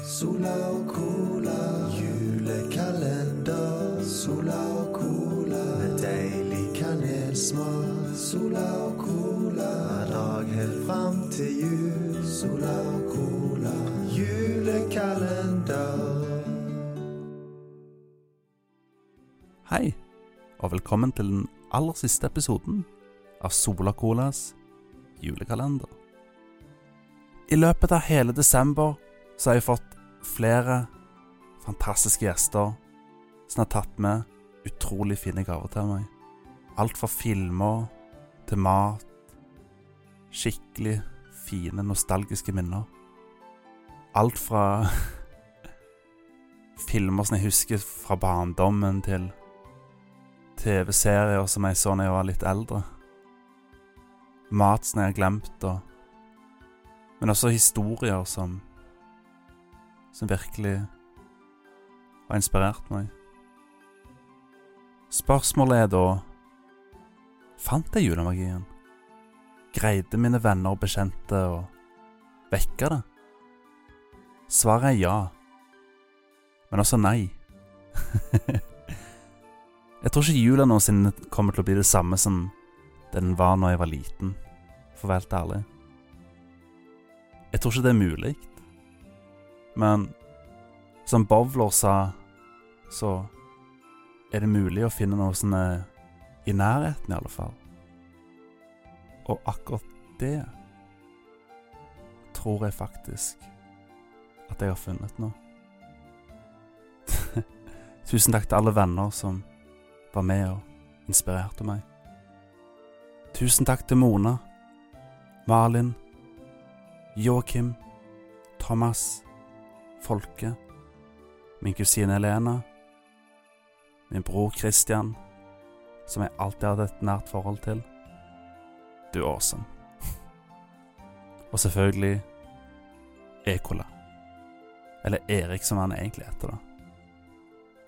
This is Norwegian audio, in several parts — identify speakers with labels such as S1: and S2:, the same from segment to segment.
S1: Sola og cola, julekalender. Sola og cola, med deilig kanelsmak. Sola og cola, hver dag helt fram til jul. Sola og cola, julekalender.
S2: Hei, og velkommen til den aller siste episoden av Sola Colas julekalender. I løpet av hele desember så har jeg fått flere fantastiske gjester som har tatt med utrolig fine gaver til meg. Alt fra filmer til mat. Skikkelig fine, nostalgiske minner. Alt fra filmer som jeg husker fra barndommen, til TV-serier som jeg så da jeg var litt eldre. Mat som jeg har glemt, og Men også historier som Som virkelig har inspirert meg. Spørsmålet er da Fant jeg julemagien? Greide mine venner og bekjente å vekke det? Svaret er ja, men også nei. jeg tror ikke jula noensinne kommer til å bli det samme som den var når jeg var liten, for å være helt ærlig. Jeg tror ikke det er mulig, men som Bowler sa, så er det mulig å finne noe er i nærheten, i alle fall. Og akkurat det tror jeg faktisk at jeg har funnet nå. Tusen takk til alle venner som var med og inspirerte meg. Tusen takk til Mona, Malin, Joakim, Thomas, Folke, min kusine Helena, min bror Christian, som jeg alltid hadde et nært forhold til. Du er awesome. Og selvfølgelig Ekola. Eller Erik, som han egentlig heter, da.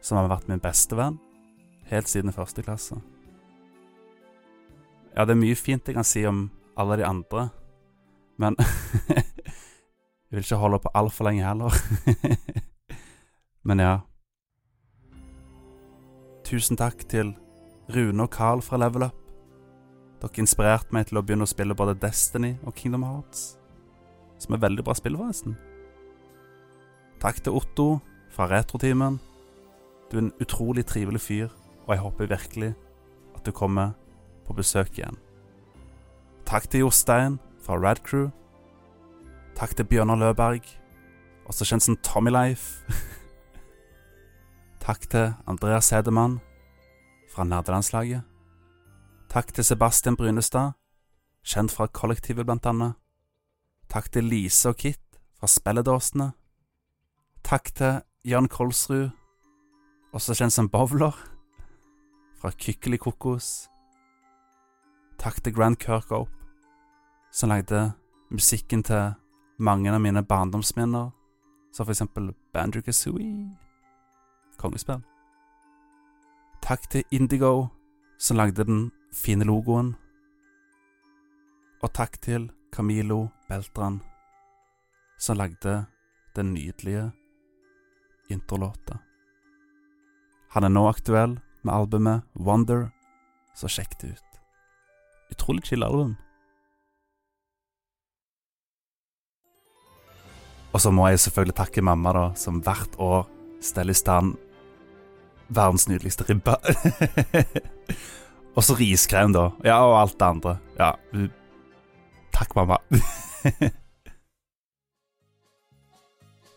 S2: Som har vært min beste venn helt siden første klasse. Ja, det er mye fint jeg kan si om alle de andre, men Jeg vil ikke holde på altfor lenge heller. men ja. Tusen takk til Rune og Carl fra Level Up. Dere inspirerte meg til å begynne å spille både Destiny og Kingdom Hearts, som er veldig bra spill, forresten. Takk til Otto fra Retrotimen. Du er en utrolig trivelig fyr, og jeg håper virkelig at du kommer på besøk igjen. Takk til Jostein fra Rad Crew. Takk til Bjørnar Løberg, også kjent som Tommy Life. Takk til Andreas Hedemann fra Nerdelandslaget. Takk til Sebastian Brynestad, kjent fra Kollektivet blant annet. Takk til Lise og Kit fra Spelledåsene. Takk til Jan Kolsrud, også kjent som Bowler, fra Kykkelikokos. Takk til Grand Kirkhope, som lagde musikken til mange av mine barndomsminner, som for eksempel Banjo Kazooie, kongespill. Takk til Indigo, som lagde den fine logoen. Og takk til Camilo Beltran, som lagde den nydelige introlåta. Han er nå aktuell med albumet Wonder, så sjekk det ut. Utrolig chill album. Og så må jeg selvfølgelig takke mamma, da, som hvert år steller i stand verdens nydeligste ribbe. og så riskrem, da. Ja, og alt det andre. Ja, takk, mamma.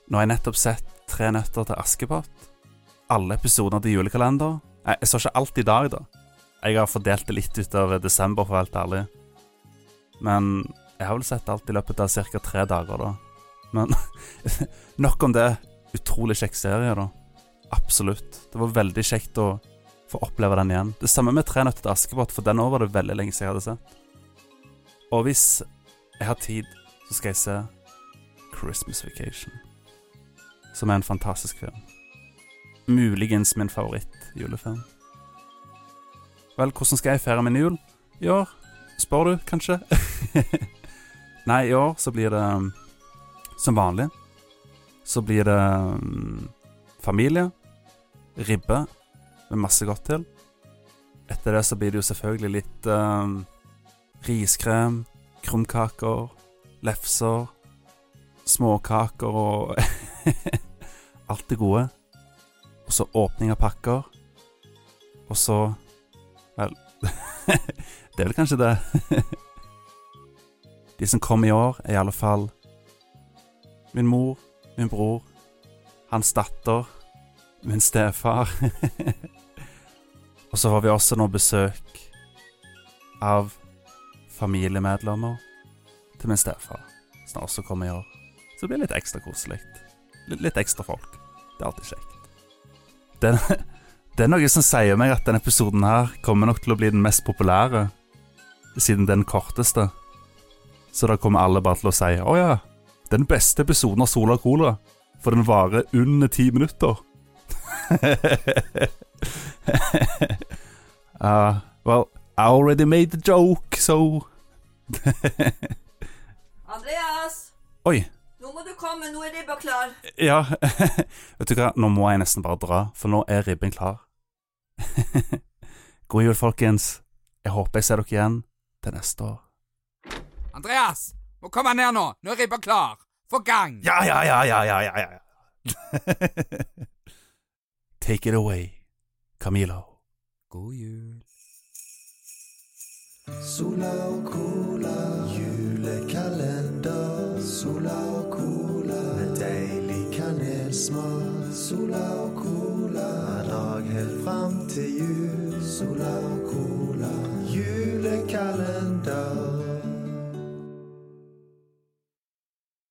S2: Nå har jeg nettopp sett Tre nøtter til Askepott. Alle episodene til julekalender. Jeg, jeg så ikke alt i dag, da. Jeg har fordelt det litt utover desember, for å være helt ærlig. Men jeg har vel sett alt i løpet av ca. tre dager, da. Men nok om det. Utrolig kjekk serie, da. Absolutt. Det var veldig kjekt å få oppleve den igjen. Det samme med Tre nøtter til Askepott, for den òg var det veldig lenge siden jeg hadde sett. Og hvis jeg har tid, så skal jeg se Christmas Vacation. Som er en fantastisk film. Muligens min favoritt-julefilm. Vel, hvordan skal jeg feire min jul? I år? Spør du, kanskje? Nei, i år så blir det um, som vanlig. så blir det mm, familie, ribbe med masse godt til. Etter det så blir det jo selvfølgelig litt um, riskrem, krumkaker, lefser, småkaker og alt det gode. Og så åpning av pakker. Og så Vel Det er vel kanskje det. De som kom i år, er i alle fall min mor, min bror, hans datter, min stefar. Og så har vi også nå besøk av familiemedlemmer til min stefar, som også kommer i år. Så det blir litt ekstra koselig. Litt, ekstra folk. Det er alltid kjekt. Det, det er noe som sier meg at denne episoden her kommer nok til å bli den mest populære, siden det er den korteste. Så da kommer alle bare til å si 'Å ja, den beste episoden av Sola Cola', for den varer under ti minutter'. uh, well, I already made the joke, so
S3: Andreas!
S2: Oi.
S3: Nå må du komme, nå er ribba klar.
S2: Ja, vet du hva, nå må jeg nesten bare dra, for nå er ribben klar. God jul, folkens. Jeg håper jeg ser dere igjen til neste år.
S4: Andreas! Må komme ned nå! Nå er ribba klar! Få gang!
S2: Ja, ja, ja, ja, ja, ja, ja. Take it away, Camilo.
S4: God jul.
S1: Sola og cola, julekalender. Sola og cola med deilig kanelsmak. Sola og cola hver dag helt fram til jul. Sola og cola, julekalender.